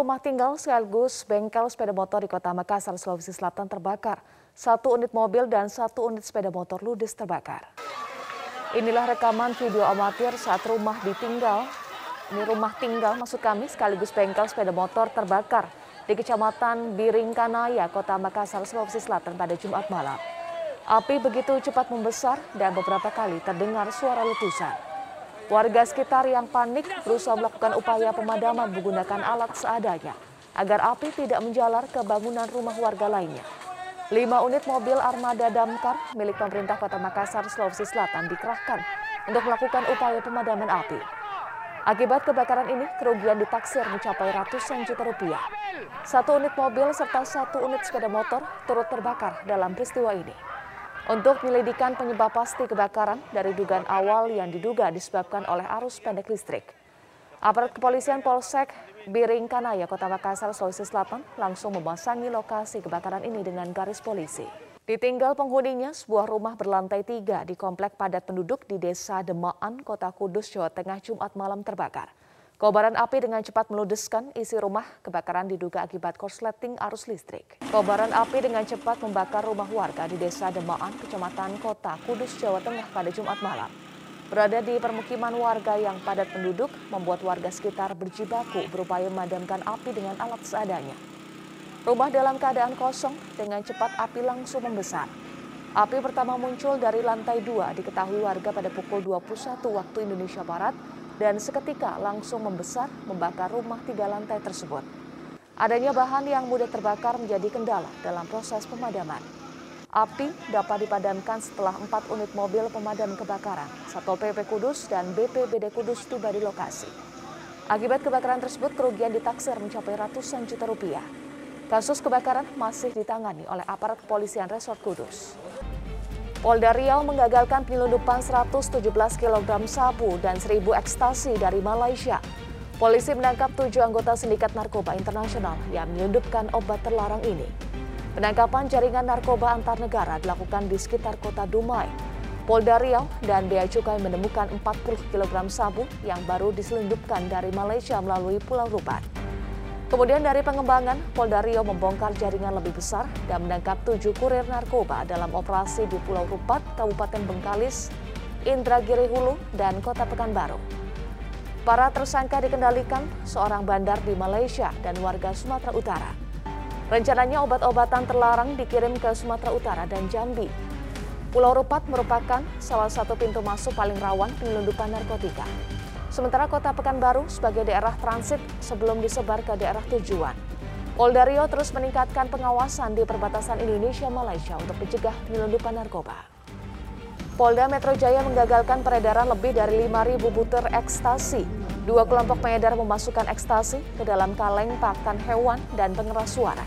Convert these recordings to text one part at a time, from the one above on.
Rumah tinggal sekaligus bengkel sepeda motor di kota Makassar, Sulawesi Selatan terbakar. Satu unit mobil dan satu unit sepeda motor ludes terbakar. Inilah rekaman video amatir saat rumah ditinggal. Ini rumah tinggal maksud kami sekaligus bengkel sepeda motor terbakar di Kecamatan Biringkanaya, Kota Makassar, Sulawesi Selatan pada Jumat malam. Api begitu cepat membesar dan beberapa kali terdengar suara letusan. Warga sekitar yang panik berusaha melakukan upaya pemadaman menggunakan alat seadanya agar api tidak menjalar ke bangunan rumah warga lainnya. Lima unit mobil armada damkar milik pemerintah Kota Makassar, Sulawesi Selatan dikerahkan untuk melakukan upaya pemadaman api. Akibat kebakaran ini, kerugian ditaksir mencapai ratusan juta rupiah. Satu unit mobil serta satu unit sepeda motor turut terbakar dalam peristiwa ini. Untuk menyelidikan penyebab pasti kebakaran dari dugaan awal yang diduga disebabkan oleh arus pendek listrik. Aparat kepolisian Polsek Biringkanaya, Kota Makassar, Sulawesi Selatan langsung memasangi lokasi kebakaran ini dengan garis polisi. Ditinggal penghuninya, sebuah rumah berlantai tiga di komplek padat penduduk di Desa Demaan, Kota Kudus, Jawa Tengah, Jumat malam terbakar. Kobaran api dengan cepat meludeskan isi rumah. Kebakaran diduga akibat korsleting arus listrik. Kobaran api dengan cepat membakar rumah warga di Desa Demaan, Kecamatan Kota Kudus, Jawa Tengah pada Jumat malam. Berada di permukiman warga yang padat penduduk, membuat warga sekitar berjibaku berupaya memadamkan api dengan alat seadanya. Rumah dalam keadaan kosong, dengan cepat api langsung membesar. Api pertama muncul dari lantai dua diketahui warga pada pukul 21 waktu Indonesia Barat dan seketika langsung membesar membakar rumah tiga lantai tersebut. Adanya bahan yang mudah terbakar menjadi kendala dalam proses pemadaman. Api dapat dipadamkan setelah empat unit mobil pemadam kebakaran, Satpol PP Kudus dan BPBD Kudus tiba di lokasi. Akibat kebakaran tersebut, kerugian ditaksir mencapai ratusan juta rupiah. Kasus kebakaran masih ditangani oleh aparat kepolisian Resort Kudus. Polda Riau menggagalkan penyelundupan 117 kg sabu dan 1000 ekstasi dari Malaysia. Polisi menangkap tujuh anggota sindikat narkoba internasional yang menyelundupkan obat terlarang ini. Penangkapan jaringan narkoba antar negara dilakukan di sekitar kota Dumai. Polda Riau dan Bea Cukai menemukan 40 kg sabu yang baru diselundupkan dari Malaysia melalui Pulau Rubat. Kemudian dari pengembangan, Polda Rio membongkar jaringan lebih besar dan menangkap tujuh kurir narkoba dalam operasi di Pulau Rupat, Kabupaten Bengkalis, Indragiri Hulu, dan Kota Pekanbaru. Para tersangka dikendalikan seorang bandar di Malaysia dan warga Sumatera Utara. Rencananya obat-obatan terlarang dikirim ke Sumatera Utara dan Jambi. Pulau Rupat merupakan salah satu pintu masuk paling rawan penyelundupan narkotika. Sementara kota Pekanbaru sebagai daerah transit sebelum disebar ke daerah tujuan. Polda Rio terus meningkatkan pengawasan di perbatasan Indonesia-Malaysia untuk mencegah penyelundupan narkoba. Polda Metro Jaya menggagalkan peredaran lebih dari 5.000 butir ekstasi. Dua kelompok pengedar memasukkan ekstasi ke dalam kaleng pakan hewan dan pengeras suara.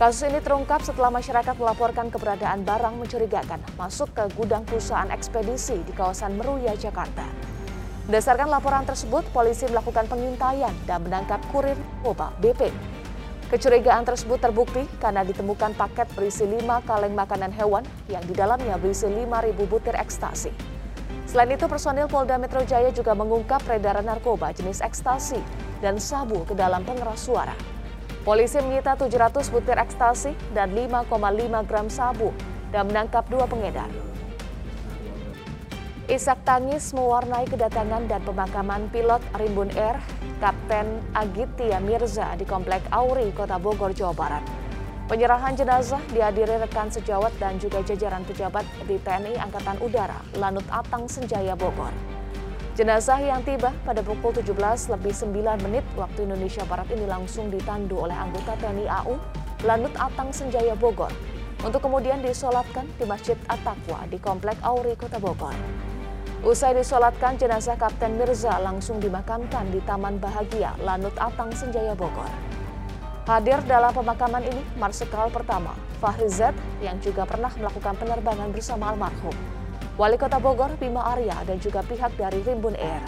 Kasus ini terungkap setelah masyarakat melaporkan keberadaan barang mencurigakan masuk ke gudang perusahaan ekspedisi di kawasan Meruya, Jakarta. Berdasarkan laporan tersebut, polisi melakukan pengintaian dan menangkap kurir narkoba BP. Kecurigaan tersebut terbukti karena ditemukan paket berisi lima kaleng makanan hewan yang di dalamnya berisi 5.000 butir ekstasi. Selain itu, personil Polda Metro Jaya juga mengungkap peredaran narkoba jenis ekstasi dan sabu ke dalam pengeras suara. Polisi menyita 700 butir ekstasi dan 5,5 gram sabu dan menangkap dua pengedar. Isak tangis mewarnai kedatangan dan pemakaman pilot Rimbun Air Kapten Agitia Mirza di Komplek Auri, Kota Bogor, Jawa Barat. Penyerahan jenazah dihadiri rekan sejawat dan juga jajaran pejabat di TNI Angkatan Udara Lanut Atang Senjaya Bogor. Jenazah yang tiba pada pukul 17 lebih 9 menit waktu Indonesia Barat ini langsung ditandu oleh anggota TNI AU Lanut Atang Senjaya Bogor untuk kemudian disolatkan di Masjid At-Taqwa di Komplek Auri, Kota Bogor. Usai disolatkan, jenazah Kapten Mirza langsung dimakamkan di Taman Bahagia, Lanut Atang, Senjaya, Bogor. Hadir dalam pemakaman ini Marsikal pertama, Fahri Z, yang juga pernah melakukan penerbangan bersama almarhum. Wali Kota Bogor, Bima Arya, dan juga pihak dari Rimbun Air.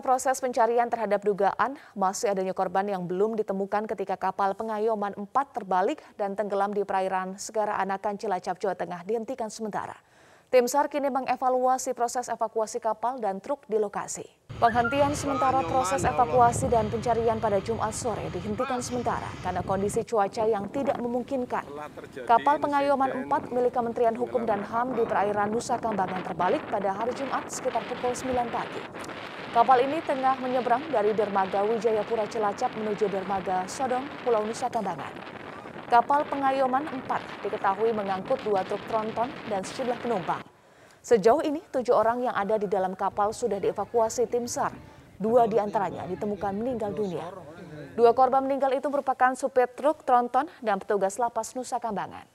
Proses pencarian terhadap dugaan masih adanya korban yang belum ditemukan ketika kapal pengayoman 4 terbalik dan tenggelam di perairan Segara Anakan Cilacap, Jawa Tengah dihentikan sementara. Tim SAR kini mengevaluasi proses evakuasi kapal dan truk di lokasi. Penghentian sementara proses evakuasi dan pencarian pada Jumat sore dihentikan sementara karena kondisi cuaca yang tidak memungkinkan. Kapal pengayoman 4 milik Kementerian Hukum dan HAM di perairan Nusa Kambangan terbalik pada hari Jumat sekitar pukul 9 pagi. Kapal ini tengah menyeberang dari dermaga Wijayapura Cilacap menuju dermaga Sodong, Pulau Nusa Kambangan. Kapal pengayoman 4 diketahui mengangkut dua truk tronton dan sejumlah penumpang. Sejauh ini, tujuh orang yang ada di dalam kapal sudah dievakuasi tim SAR. Dua di antaranya ditemukan meninggal dunia. Dua korban meninggal itu merupakan supir truk tronton dan petugas lapas Nusa Kambangan.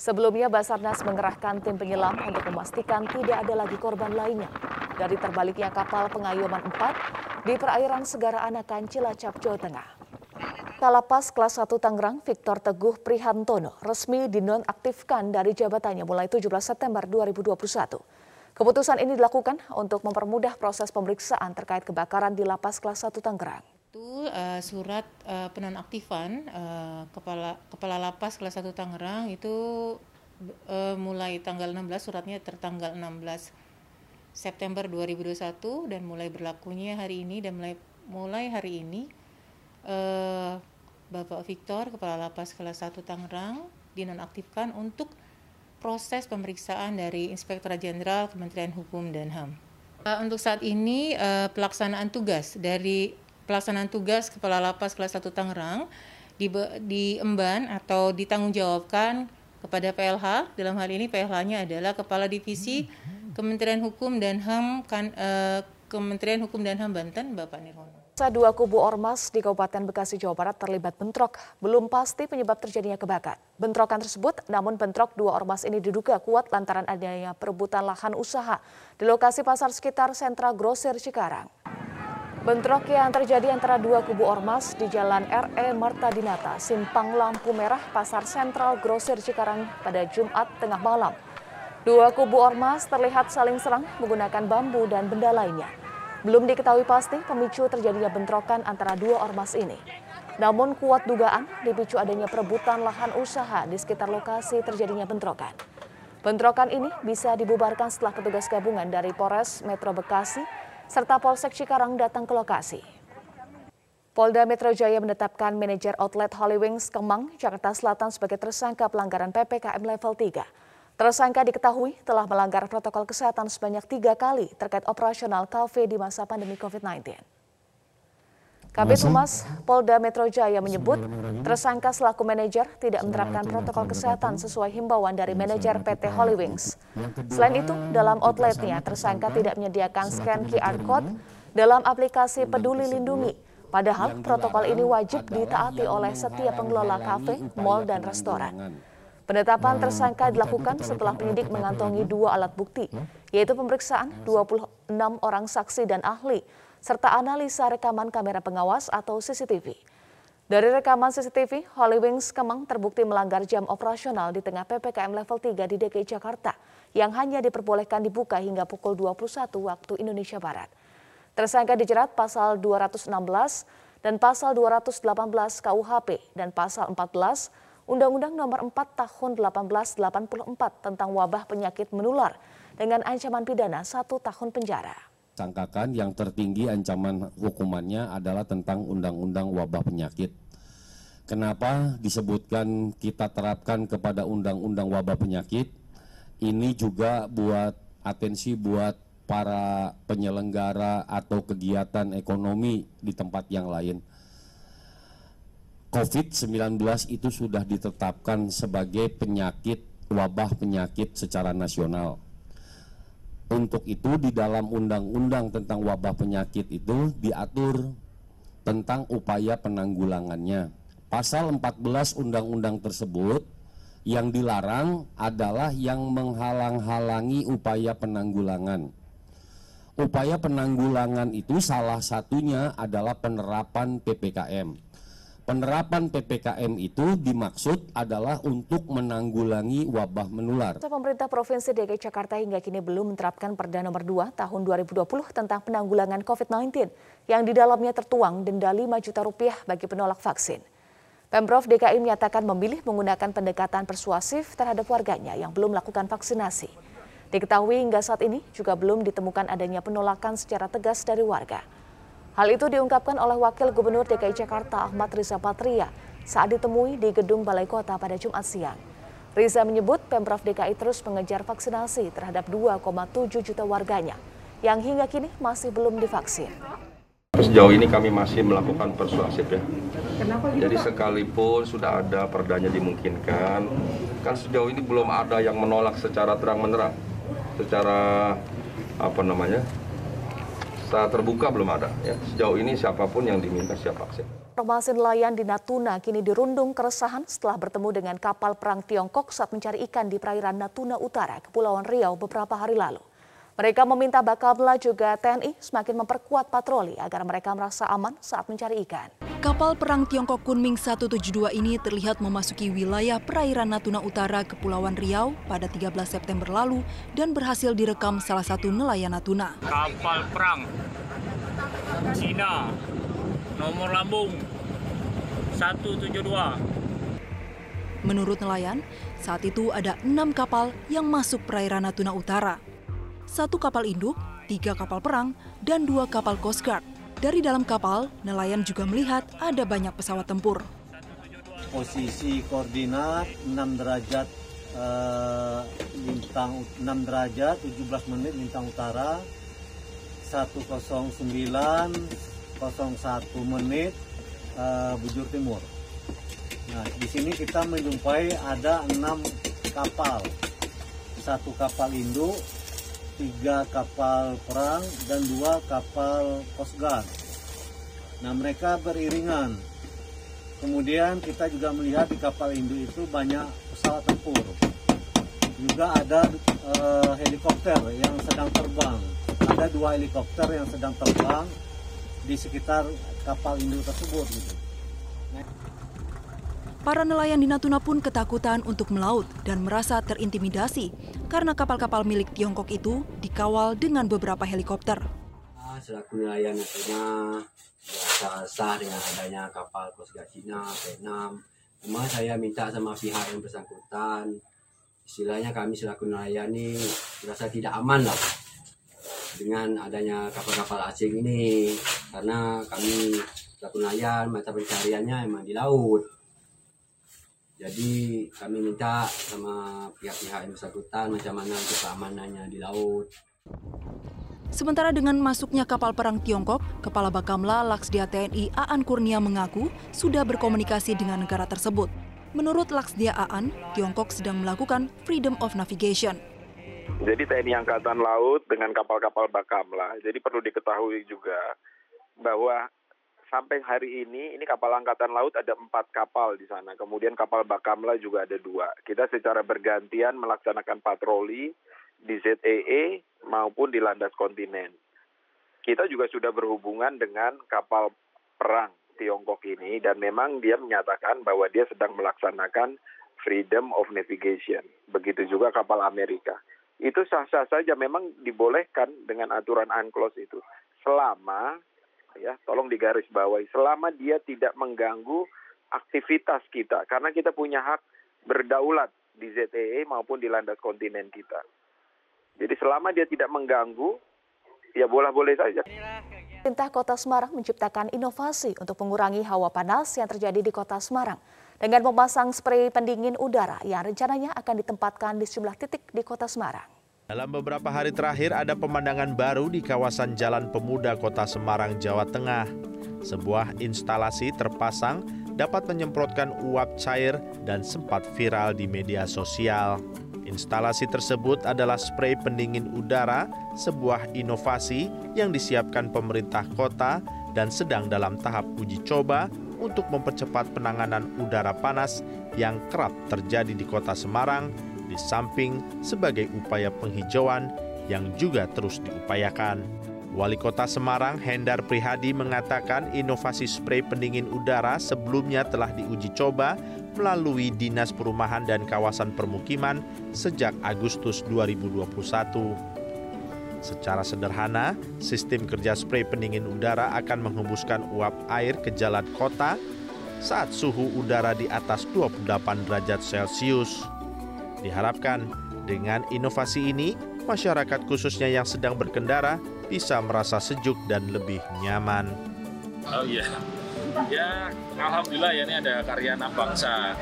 Sebelumnya, Basarnas mengerahkan tim penyelam untuk memastikan tidak ada lagi korban lainnya dari terbaliknya kapal pengayoman 4 di perairan Segara Anakan, Cilacap, Jawa Tengah. Kalapas kelas 1 Tangerang Victor Teguh Prihantono resmi dinonaktifkan dari jabatannya mulai 17 September 2021. Keputusan ini dilakukan untuk mempermudah proses pemeriksaan terkait kebakaran di lapas kelas 1 Tangerang. Itu uh, surat uh, penonaktifan uh, kepala kepala lapas kelas 1 Tangerang itu uh, mulai tanggal 16 suratnya tertanggal 16 September 2021 dan mulai berlakunya hari ini dan mulai mulai hari ini uh, Bapak Victor, Kepala Lapas Kelas 1 Tangerang, dinonaktifkan untuk proses pemeriksaan dari Inspektur Jenderal Kementerian Hukum dan HAM. Uh, untuk saat ini uh, pelaksanaan tugas dari pelaksanaan tugas Kepala Lapas Kelas 1 Tangerang di, diemban atau ditanggungjawabkan kepada PLH. Dalam hal ini PLH-nya adalah Kepala Divisi Kementerian Hukum dan HAM kan, uh, Kementerian Hukum dan HAM Banten, Bapak Nirwono. Dua kubu ormas di Kabupaten Bekasi, Jawa Barat terlibat bentrok. Belum pasti penyebab terjadinya kebakaran. Bentrokan tersebut, namun bentrok dua ormas ini diduga kuat lantaran adanya perebutan lahan usaha di lokasi pasar sekitar sentra grosir Cikarang. Bentrok yang terjadi antara dua kubu ormas di Jalan RE Marta Dinata, Simpang Lampu Merah, Pasar Sentral Grosir Cikarang pada Jumat tengah malam. Dua kubu ormas terlihat saling serang menggunakan bambu dan benda lainnya. Belum diketahui pasti pemicu terjadinya bentrokan antara dua ormas ini. Namun kuat dugaan dipicu adanya perebutan lahan usaha di sekitar lokasi terjadinya bentrokan. Bentrokan ini bisa dibubarkan setelah petugas gabungan dari Polres Metro Bekasi serta Polsek Cikarang datang ke lokasi. Polda Metro Jaya menetapkan manajer outlet Holy Wings Kemang, Jakarta Selatan sebagai tersangka pelanggaran PPKM level 3. Tersangka diketahui telah melanggar protokol kesehatan sebanyak tiga kali terkait operasional kafe di masa pandemi COVID-19. Kabit Humas Polda Metro Jaya menyebut tersangka selaku manajer tidak menerapkan protokol kesehatan sesuai himbauan dari manajer PT Holy Wings. Selain itu, dalam outletnya tersangka tidak menyediakan scan QR Code dalam aplikasi Peduli Lindungi. Padahal protokol ini wajib ditaati oleh setiap pengelola kafe, mall, dan restoran. Penetapan tersangka dilakukan setelah penyidik mengantongi dua alat bukti, yaitu pemeriksaan 26 orang saksi dan ahli, serta analisa rekaman kamera pengawas atau CCTV. Dari rekaman CCTV, Holy Wings Kemang terbukti melanggar jam operasional di tengah PPKM level 3 di DKI Jakarta yang hanya diperbolehkan dibuka hingga pukul 21 waktu Indonesia Barat. Tersangka dijerat pasal 216 dan pasal 218 KUHP dan pasal 14 Undang-Undang Nomor 4 Tahun 1884 tentang wabah penyakit menular dengan ancaman pidana satu tahun penjara. Sangkakan yang tertinggi ancaman hukumannya adalah tentang Undang-Undang Wabah Penyakit. Kenapa disebutkan kita terapkan kepada Undang-Undang Wabah Penyakit? Ini juga buat atensi buat para penyelenggara atau kegiatan ekonomi di tempat yang lain COVID-19 itu sudah ditetapkan sebagai penyakit wabah penyakit secara nasional. Untuk itu di dalam undang-undang tentang wabah penyakit itu diatur tentang upaya penanggulangannya. Pasal 14 undang-undang tersebut yang dilarang adalah yang menghalang-halangi upaya penanggulangan. Upaya penanggulangan itu salah satunya adalah penerapan PPKM Penerapan PPKM itu dimaksud adalah untuk menanggulangi wabah menular. Pemerintah Provinsi DKI Jakarta hingga kini belum menerapkan Perda Nomor 2 Tahun 2020 tentang penanggulangan COVID-19 yang di dalamnya tertuang denda 5 juta rupiah bagi penolak vaksin. Pemprov DKI menyatakan memilih menggunakan pendekatan persuasif terhadap warganya yang belum melakukan vaksinasi. Diketahui hingga saat ini juga belum ditemukan adanya penolakan secara tegas dari warga. Hal itu diungkapkan oleh Wakil Gubernur DKI Jakarta Ahmad Riza Patria saat ditemui di Gedung Balai Kota pada Jumat siang. Riza menyebut Pemprov DKI terus mengejar vaksinasi terhadap 2,7 juta warganya yang hingga kini masih belum divaksin. Sejauh ini kami masih melakukan persuasif ya. Jadi sekalipun sudah ada perdanya dimungkinkan, kan sejauh ini belum ada yang menolak secara terang-menerang, secara apa namanya, secara terbuka belum ada. Ya. Sejauh ini siapa pun yang diminta siap vaksin. Informasi nelayan di Natuna kini dirundung keresahan setelah bertemu dengan kapal perang Tiongkok saat mencari ikan di perairan Natuna Utara, Kepulauan Riau beberapa hari lalu. Mereka meminta Bakamla juga TNI semakin memperkuat patroli agar mereka merasa aman saat mencari ikan. Kapal perang Tiongkok Kunming 172 ini terlihat memasuki wilayah perairan Natuna Utara Kepulauan Riau pada 13 September lalu dan berhasil direkam salah satu nelayan Natuna. Kapal perang Cina nomor lambung 172 Menurut nelayan, saat itu ada enam kapal yang masuk perairan Natuna Utara satu kapal induk, tiga kapal perang, dan dua kapal Coast Guard. Dari dalam kapal, nelayan juga melihat ada banyak pesawat tempur. Posisi koordinat 6 derajat eh, lintang 6 derajat 17 menit lintang utara 109 01 menit eh, bujur timur. Nah, di sini kita menjumpai ada enam kapal. Satu kapal induk, tiga kapal perang dan dua kapal Coast Guard. Nah mereka beriringan. Kemudian kita juga melihat di kapal induk itu banyak pesawat tempur. Juga ada uh, helikopter yang sedang terbang. Ada dua helikopter yang sedang terbang di sekitar kapal induk tersebut. Gitu. Para nelayan di Natuna pun ketakutan untuk melaut dan merasa terintimidasi karena kapal-kapal milik Tiongkok itu dikawal dengan beberapa helikopter. Ah, selaku nelayan Natuna, biasa sah dengan adanya kapal Coast Cina, Vietnam. Cuma saya minta sama pihak yang bersangkutan, istilahnya kami selaku nelayan ini merasa tidak aman lah dengan adanya kapal-kapal asing ini karena kami selaku nelayan mata pencariannya emang di laut jadi kami minta sama pihak-pihak yang bersangkutan macam mana untuk keamanannya di laut. Sementara dengan masuknya kapal perang Tiongkok, Kepala Bakamla Laksdia TNI Aan Kurnia mengaku sudah berkomunikasi dengan negara tersebut. Menurut Laksdia Aan, Tiongkok sedang melakukan freedom of navigation. Jadi TNI Angkatan Laut dengan kapal-kapal Bakamla, jadi perlu diketahui juga bahwa sampai hari ini ini kapal angkatan laut ada empat kapal di sana. Kemudian kapal Bakamla juga ada dua. Kita secara bergantian melaksanakan patroli di ZEE e maupun di landas kontinen. Kita juga sudah berhubungan dengan kapal perang Tiongkok ini dan memang dia menyatakan bahwa dia sedang melaksanakan freedom of navigation. Begitu juga kapal Amerika. Itu sah-sah saja memang dibolehkan dengan aturan UNCLOS itu. Selama ya tolong digaris bawahi selama dia tidak mengganggu aktivitas kita karena kita punya hak berdaulat di ZTE maupun di landas kontinen kita. Jadi selama dia tidak mengganggu ya boleh-boleh saja. Pemerintah Kota Semarang menciptakan inovasi untuk mengurangi hawa panas yang terjadi di Kota Semarang dengan memasang spray pendingin udara yang rencananya akan ditempatkan di sejumlah titik di Kota Semarang. Dalam beberapa hari terakhir ada pemandangan baru di kawasan Jalan Pemuda Kota Semarang, Jawa Tengah. Sebuah instalasi terpasang dapat menyemprotkan uap cair dan sempat viral di media sosial. Instalasi tersebut adalah spray pendingin udara, sebuah inovasi yang disiapkan pemerintah kota dan sedang dalam tahap uji coba untuk mempercepat penanganan udara panas yang kerap terjadi di kota Semarang di samping sebagai upaya penghijauan yang juga terus diupayakan. Wali Kota Semarang Hendar Prihadi mengatakan inovasi spray pendingin udara sebelumnya telah diuji coba melalui Dinas Perumahan dan Kawasan Permukiman sejak Agustus 2021. Secara sederhana, sistem kerja spray pendingin udara akan menghembuskan uap air ke jalan kota saat suhu udara di atas 28 derajat Celcius. Diharapkan dengan inovasi ini, masyarakat khususnya yang sedang berkendara bisa merasa sejuk dan lebih nyaman. Oh iya, ya alhamdulillah ya ini ada karya anak bangsa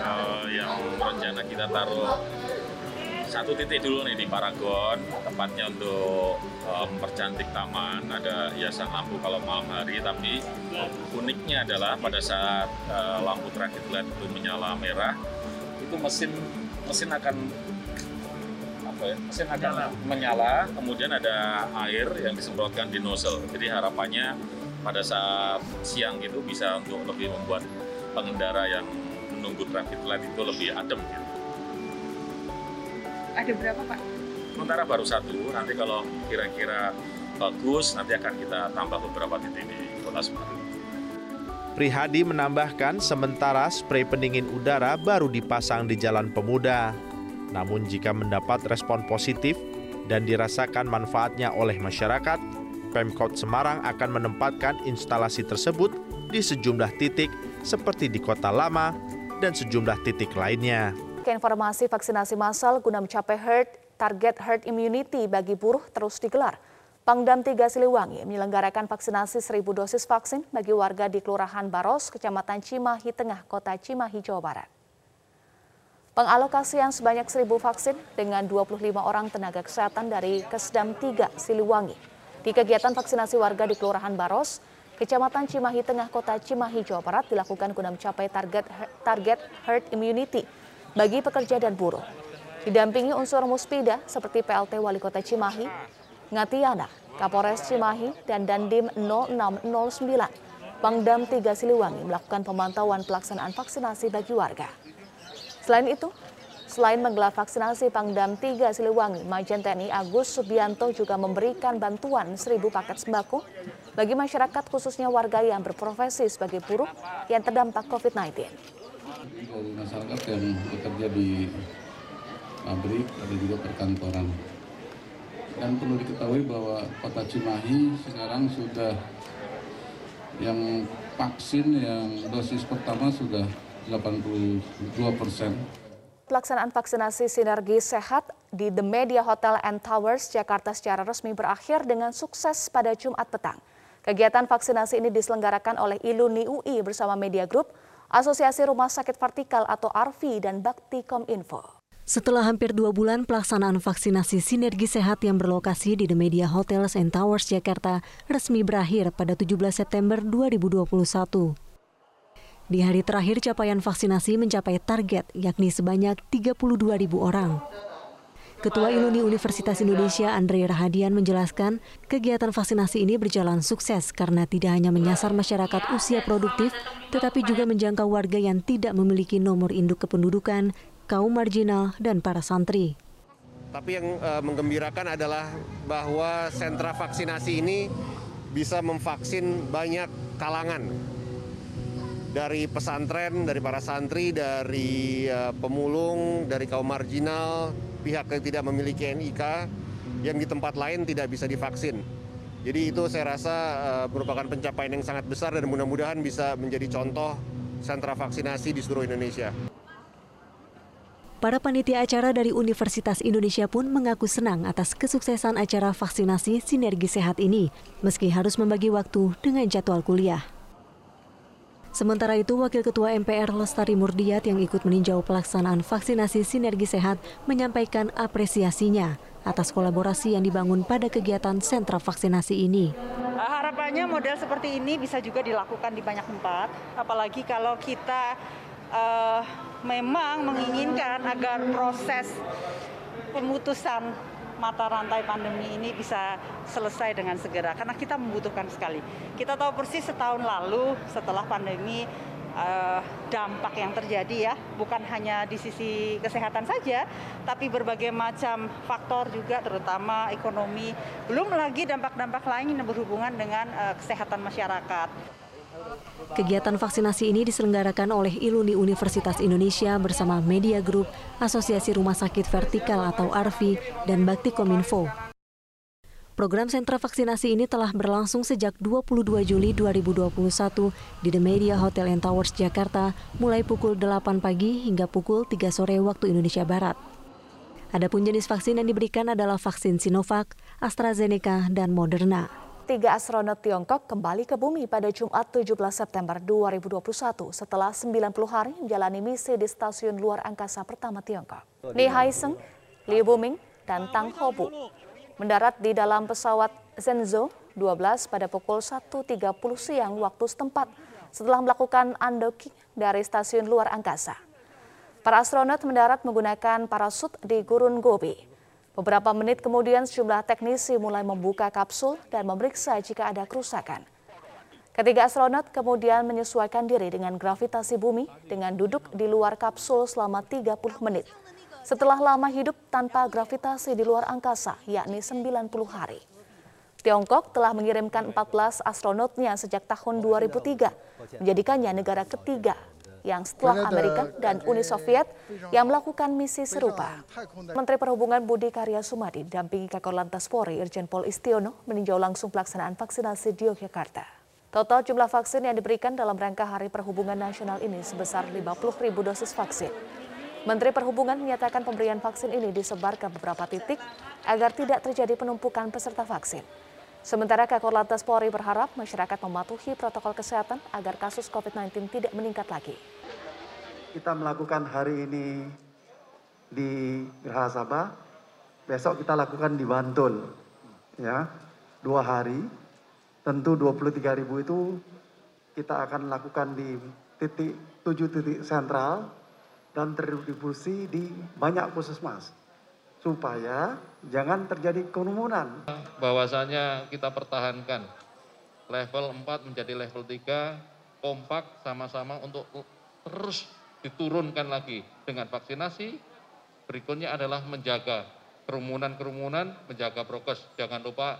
uh, yang rencana kita taruh satu titik dulu nih di Paragon tempatnya untuk uh, mempercantik taman ada hiasan lampu kalau malam hari tapi uniknya adalah pada saat uh, lampu light itu menyala merah itu mesin mesin akan apa ya mesin akan menyala kemudian ada air yang disemprotkan di nozzle jadi harapannya pada saat siang itu bisa untuk lebih membuat pengendara yang menunggu traffic light itu lebih adem gitu. Ada berapa Pak? Sementara baru satu, nanti kalau kira-kira bagus nanti akan kita tambah beberapa titik di Kota Semarang. Prihadi menambahkan sementara spray pendingin udara baru dipasang di Jalan Pemuda. Namun jika mendapat respon positif dan dirasakan manfaatnya oleh masyarakat, Pemkot Semarang akan menempatkan instalasi tersebut di sejumlah titik seperti di Kota Lama dan sejumlah titik lainnya. Ke informasi vaksinasi massal guna mencapai herd, target herd immunity bagi buruh terus digelar. Pangdam 3 Siliwangi menyelenggarakan vaksinasi 1000 dosis vaksin bagi warga di Kelurahan Baros, Kecamatan Cimahi Tengah, Kota Cimahi, Jawa Barat. Pengalokasian sebanyak 1000 vaksin dengan 25 orang tenaga kesehatan dari Kesdam 3 Siliwangi. Di kegiatan vaksinasi warga di Kelurahan Baros, Kecamatan Cimahi Tengah, Kota Cimahi, Jawa Barat dilakukan guna mencapai target target herd immunity bagi pekerja dan buruh. Didampingi unsur muspida seperti PLT Wali Kota Cimahi, Ngatiana, Kapolres Cimahi, dan Dandim 0609. Pangdam 3 Siliwangi melakukan pemantauan pelaksanaan vaksinasi bagi warga. Selain itu, selain menggelar vaksinasi Pangdam 3 Siliwangi, Majen TNI Agus Subianto juga memberikan bantuan 1000 paket sembako bagi masyarakat khususnya warga yang berprofesi sebagai buruh yang terdampak COVID-19 dari masyarakat yang bekerja di pabrik ada juga perkantoran. Dan perlu diketahui bahwa kota Cimahi sekarang sudah yang vaksin yang dosis pertama sudah 82 persen. Pelaksanaan vaksinasi sinergi sehat di The Media Hotel and Towers Jakarta secara resmi berakhir dengan sukses pada Jumat petang. Kegiatan vaksinasi ini diselenggarakan oleh Iluni UI bersama Media Group, Asosiasi Rumah Sakit Vertikal atau ARVI dan Bakti Kominfo. Setelah hampir dua bulan pelaksanaan vaksinasi sinergi sehat yang berlokasi di The Media Hotels and Towers Jakarta resmi berakhir pada 17 September 2021. Di hari terakhir capaian vaksinasi mencapai target yakni sebanyak 32 ribu orang. Ketua Iluni Universitas Indonesia Andre Rahadian menjelaskan kegiatan vaksinasi ini berjalan sukses karena tidak hanya menyasar masyarakat usia produktif, tetapi juga menjangkau warga yang tidak memiliki nomor induk kependudukan, kaum marginal, dan para santri. Tapi yang uh, menggembirakan adalah bahwa sentra vaksinasi ini bisa memvaksin banyak kalangan dari pesantren, dari para santri, dari uh, pemulung, dari kaum marginal, pihak yang tidak memiliki NIK yang di tempat lain tidak bisa divaksin. Jadi itu saya rasa uh, merupakan pencapaian yang sangat besar dan mudah-mudahan bisa menjadi contoh sentra vaksinasi di seluruh Indonesia. Para panitia acara dari Universitas Indonesia pun mengaku senang atas kesuksesan acara vaksinasi sinergi sehat ini, meski harus membagi waktu dengan jadwal kuliah. Sementara itu, Wakil Ketua MPR Lestari Murdiat yang ikut meninjau pelaksanaan vaksinasi sinergi sehat menyampaikan apresiasinya atas kolaborasi yang dibangun pada kegiatan sentra vaksinasi ini. Harapannya model seperti ini bisa juga dilakukan di banyak tempat, apalagi kalau kita uh, memang menginginkan agar proses pemutusan mata rantai pandemi ini bisa selesai dengan segera karena kita membutuhkan sekali. Kita tahu persis setahun lalu setelah pandemi uh, dampak yang terjadi ya bukan hanya di sisi kesehatan saja tapi berbagai macam faktor juga terutama ekonomi belum lagi dampak-dampak lain yang berhubungan dengan uh, kesehatan masyarakat. Kegiatan vaksinasi ini diselenggarakan oleh Iluni Universitas Indonesia bersama Media Group, Asosiasi Rumah Sakit Vertikal atau ARVI, dan Bakti Kominfo. Program sentra vaksinasi ini telah berlangsung sejak 22 Juli 2021 di The Media Hotel and Towers Jakarta mulai pukul 8 pagi hingga pukul 3 sore waktu Indonesia Barat. Adapun jenis vaksin yang diberikan adalah vaksin Sinovac, AstraZeneca, dan Moderna. Tiga astronot Tiongkok kembali ke bumi pada Jumat 17 September 2021 setelah 90 hari menjalani misi di stasiun luar angkasa pertama Tiongkok. Ni Haiseng, Liu Buming, dan Tang Hobu mendarat di dalam pesawat Zhenzhou 12 pada pukul 1.30 siang waktu setempat setelah melakukan undoking dari stasiun luar angkasa. Para astronot mendarat menggunakan parasut di Gurun Gobi. Beberapa menit kemudian sejumlah teknisi mulai membuka kapsul dan memeriksa jika ada kerusakan. Ketiga astronot kemudian menyesuaikan diri dengan gravitasi bumi dengan duduk di luar kapsul selama 30 menit. Setelah lama hidup tanpa gravitasi di luar angkasa, yakni 90 hari. Tiongkok telah mengirimkan 14 astronotnya sejak tahun 2003, menjadikannya negara ketiga yang setelah Amerika dan Uni Soviet yang melakukan misi serupa. Menteri Perhubungan Budi Karya Sumadi dampingi Kakor Lantas Polri Irjen Pol Istiono meninjau langsung pelaksanaan vaksinasi di Yogyakarta. Total jumlah vaksin yang diberikan dalam rangka Hari Perhubungan Nasional ini sebesar 50 ribu dosis vaksin. Menteri Perhubungan menyatakan pemberian vaksin ini disebar ke beberapa titik agar tidak terjadi penumpukan peserta vaksin. Sementara Kakor Lantas Polri berharap masyarakat mematuhi protokol kesehatan agar kasus COVID-19 tidak meningkat lagi. Kita melakukan hari ini di Geraha Sabah, besok kita lakukan di Bantul, ya dua hari. Tentu 23 ribu itu kita akan lakukan di titik tujuh titik sentral dan terdistribusi di banyak puskesmas supaya jangan terjadi kerumunan. Bahwasanya kita pertahankan level 4 menjadi level 3 kompak sama-sama untuk terus diturunkan lagi dengan vaksinasi. Berikutnya adalah menjaga kerumunan-kerumunan, menjaga prokes. Jangan lupa